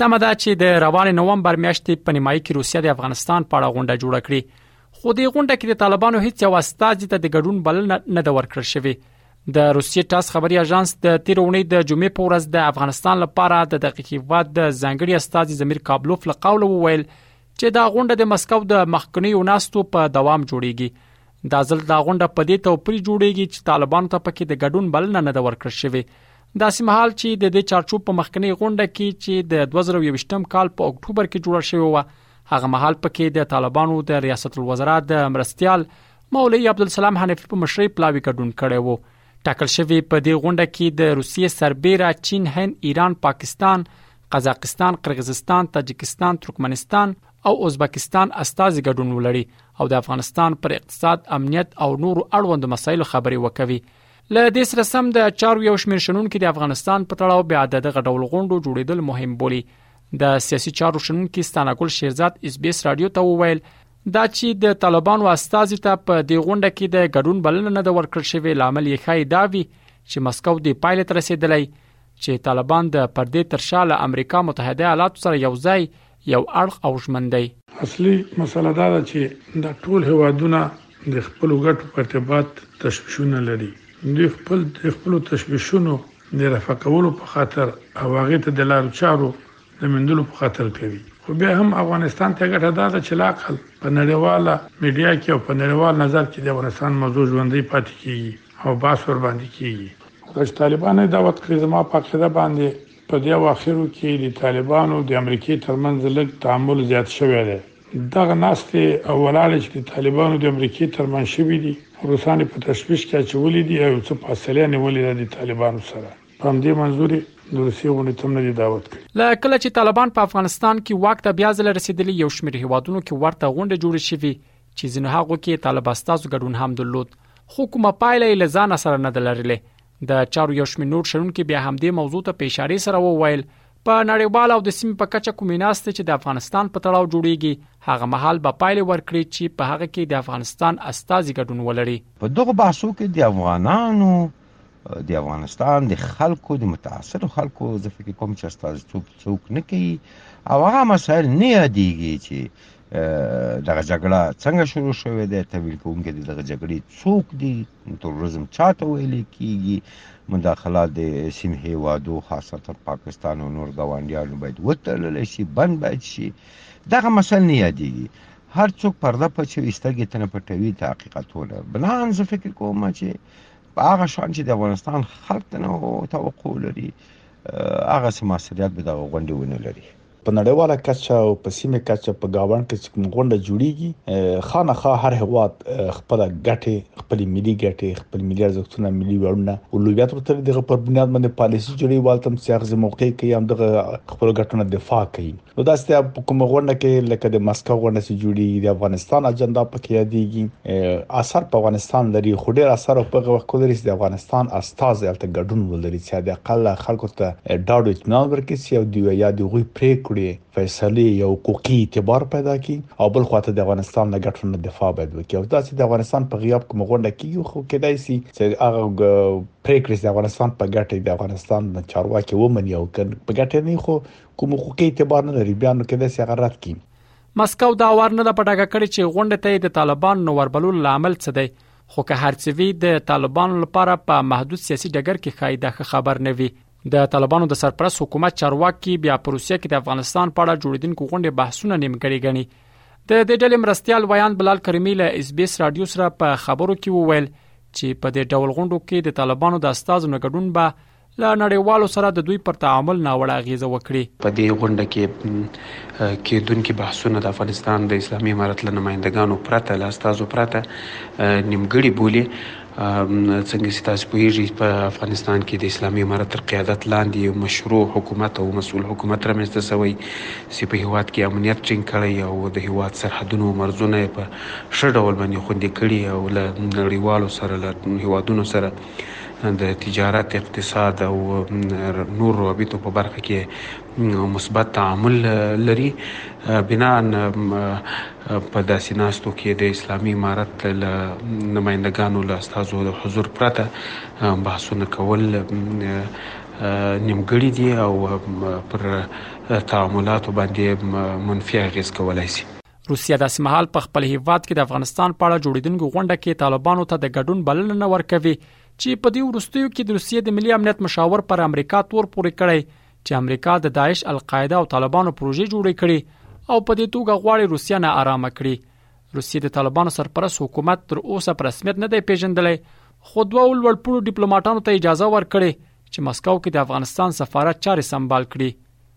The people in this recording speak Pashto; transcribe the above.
تمه ده چې د روان نومبر میاشتې په نیمایي کې روسیه د افغانستان په اړه غونډه جوړه کړي خو د غونډه کې د طالبانو هیڅ یو استاد ته د ګډون بلنه نه د ورکړل شوی د روسیې ټاس خبري اژانس د تیرونې د جمعې په ورځ د افغانستان لپاره د دقیقي واد د ځنګړي استاد زمیر کابلوف له قوله وویل چې دا غونډه د مسکو د مخکنیو ناستو په دوام جوړیږي دا ځل دا غونډه په دې توپیر جوړیږي چې طالبان ته پکې د ګډون بلنه نه د ورکړ شوی داسې مهال چې د دې چارچوب په مخکنی غونډه کې چې د 2021م کال په اکتوبر کې جوړه شوې و هغه مهال پکې د طالبانو د ریاست الوزرا د مرستيال مولوی عبدالسلام حنفي په مشرۍ پلاوي ګډون کړی وو ټاکل شوی په دې غونډه کې د روسیې سربېره چین هند ایران پاکستان قزاقستان قرغیزستان تاجکستان ترکمنستان او ازبکستان استاذ ګډون ولري او د افغانستان پر اقتصاد امنیت او نورو اړوند مسایلو خبري وکوي له دې سره سم د چارو یو شمېر شنونکي د افغانستان په تړاو بیا د دغه ډول غونډو جوړېدل مهم بولي د سیاسي چارو شنونکي ستانګل شیرزاد اس بي اس رادیو ته وویل دا چې د طالبانو استازي ته په دې غونډه کې د ګډون بلنه نه د ورکړ شوی لامل یې ښایي دا وي چې مسکو د پایلې تر رسیدلای چې طالبان د پردې تر شا له امریکا متحده ایالاتو سره یو ځای یو اړخ او ژمن دی. اصلي مسله دا ده چې دا ټول هېوادونه د خپلو ګټو په ارتباط تشویشونه لري، دوی خپل د خپلو تشویشونو د رفع کولو په خاطر او هغې ته د لارو چارو د میندلو په خاطر کوي، خو بیا هم افغانستان ته ګټه دا ده چې لااقل په نړیواله میډیا کې او په نړیوال نظر کې د افغانستان موضوع ژوندۍ پاتې کېږي او بحث ورباندې کېږي. ځکه چې طالبان نه دي دعوت کړي، زما په عقیده باندې په دې اواخرو کې د طالبانو د امریکې ترمنځ لږ تعامل زیات شوی دی. دغه ناستې او ولاړې چې د طالبانو د امریکې ترمنځ شوې دي، روسان یې په تشویش کې اچولي دي او یو څه فاصله یې نیولې ده د طالبانو سره. په همدې منظور یې د روسیې غونډې ته هم نه دي دعوت کړي. له کله چې طالبان په افغانستان کې واک ته بیا ځله رسېدلي، یو شمېر هېوادونو کې ورته غونډې جوړې شوي چې ځینو هغو کې یې طالب استازو ګډون هم درلود، خو کومه پایله یې له ځانه سره نه ده لرلې. د چارو یو شمېر نور شنونکو بیا هم دې موضوع ته په اشاره سره وویل په نړیوال او د سیمې په کچه کومې ناستې چې د افغانستان په تړاو جوړیږي هغه مهال به پایلې ورکړي چې په هغه کې د افغانستان استازي ګډون ولري په دغه بحثو کې د افغانانو د افغانستان د خلکو د متاثرو خلکو زه فکر کوم چې استازیتوب څوک نه کوي او هغه مسایل نه یادېږي چې دغه جګړه څنګه شروع شوې ده تحویل کوونکي د دغه جګړې څوک دي تروریزم چاته ویل کیږي مداخله د سیم هیوادو خاصتا پاکستان او نور ګاونډیانو باید وتړل شي بند باید شي دغه مسله نه یادېږي هر څوک پرده پچوي سترګې تنه پټوي ته حقیقتونه بنان زه فکر کوم چې په هغه شان چې د افغانستان خلک نه توقع لري هغه سماسریات به دغه غونډې ونه لري په نړیواله کچه او په سیمه کچه په گاونډ کې چې کوم غونډه جوړیږي خامخا هر هواد خپل ګټه خپل ملي ګټه خپل ملي ارزښتونه ملي وړونه اولویت ورته دغه پر بنیاد باندې پالیسی جوړي والتم چې هغه موقع کې هم دغه خپل ګټونه دفاع کوي نو دا ستیا په کوم غونډه کې لکه د مسکو غونډه چې جوړیږي د افغانستان اجندا پکې یادېږي اثر په افغانستان لري خو ډیر اثر په غوښکو لري د افغانستان اثر تازې هلته ګډون ولري چې حد اقل خلکو ته ډاډ او اطمینان ورکړي چې یو دوی یا د هغوی پرېکړې، فیصلې یو حقوقي اعتبار پیدا کړي او بل خوا ته د افغانستان له ګټو نه دفاع باید وکړي او دا چې د افغانستان په غیاب کومه غونډه کېږي خو کېدای شي چې هغه پرېکړې چې د افغانستان په ګټه وي د افغانستان چارواکي ومني او که په ګټه یې نه وي خو کوم حقوقي اعتبار نه لري بیا نو کېدای شي هغه رد کړي. مسکو دا وار نه ده په ډاګه کړې چې غونډې ته یې د طالبانو نه وربللو لامل څه دی خو که هرڅه وی د طالبانو لپاره په محدود سیاسي ډګر کې خای د خبر نه وي د طالبانو د سرپرست حکومت چارواکي بیا په روسیه کې د افغانستان په اړه جوړیدونکو غونډې بحثونه نیمګړي غني د دې ډلې مرستيال ویاند بلال کریمی له اس بي اس رادیو سره په خبرو کې وویل چې په دې ډول غونډو کې د طالبانو د استاد نګډون به له نړیوالو سره د دوی پر تعامل ناوړه اغیزه وکړي په دې غونډه کې کېدونکي بحثونه د افغانستان د اسلامي امارت له نمایندګانو پرته له استازو پرته نیمګړي بولي څنګه چې تاسو پوهیږئ په افغانستان کې د اسلامي امارت تر قیادت لاندې یو مشروع حکومت او مسؤل حکومت رامنځته شوی چې په هیواد کې امنیت ټینګ کړی او د هیواد سرحدونو او مرزونه په ښه ډول باندې خوندي کړي او له نړیوالو سره له هیوادونو سره د تجارت، اقتصاد او نور روابطو په برخه کې مثبت تعامل لري بناء په داسې ناستو کې د اسلامي امارت له نمایندګانو له استازو د حضور پرته بحثونه کول نیمګړي دي او پر تعاملاتو باندې منفي اغیز کولای شي. روسیه داسې مهال په خپل هیواد کې د افغانستان په اړه جوړیدونکو غونډه کې طالبانو ته د ګډون بلنه نه ورکوي چې په دې وروستیو کې د روسیې د ملي امنیت مشاور پر امریکا تور پورې کړی چې امریکا د داعش القاعده او طالبانو پروژې جوړې کړي او په دې توګه غواړي روسیه نه آرامه کړي روسیه د طالبانو سرپرست حکومت تر اوسه پر رسمیت نه دی پیژندلی خو دوه لوړپوړو ډیپلوماټانو ته اجازه ورکړي چې مسکو کې د افغانستان سفارت چارې سمبال کړي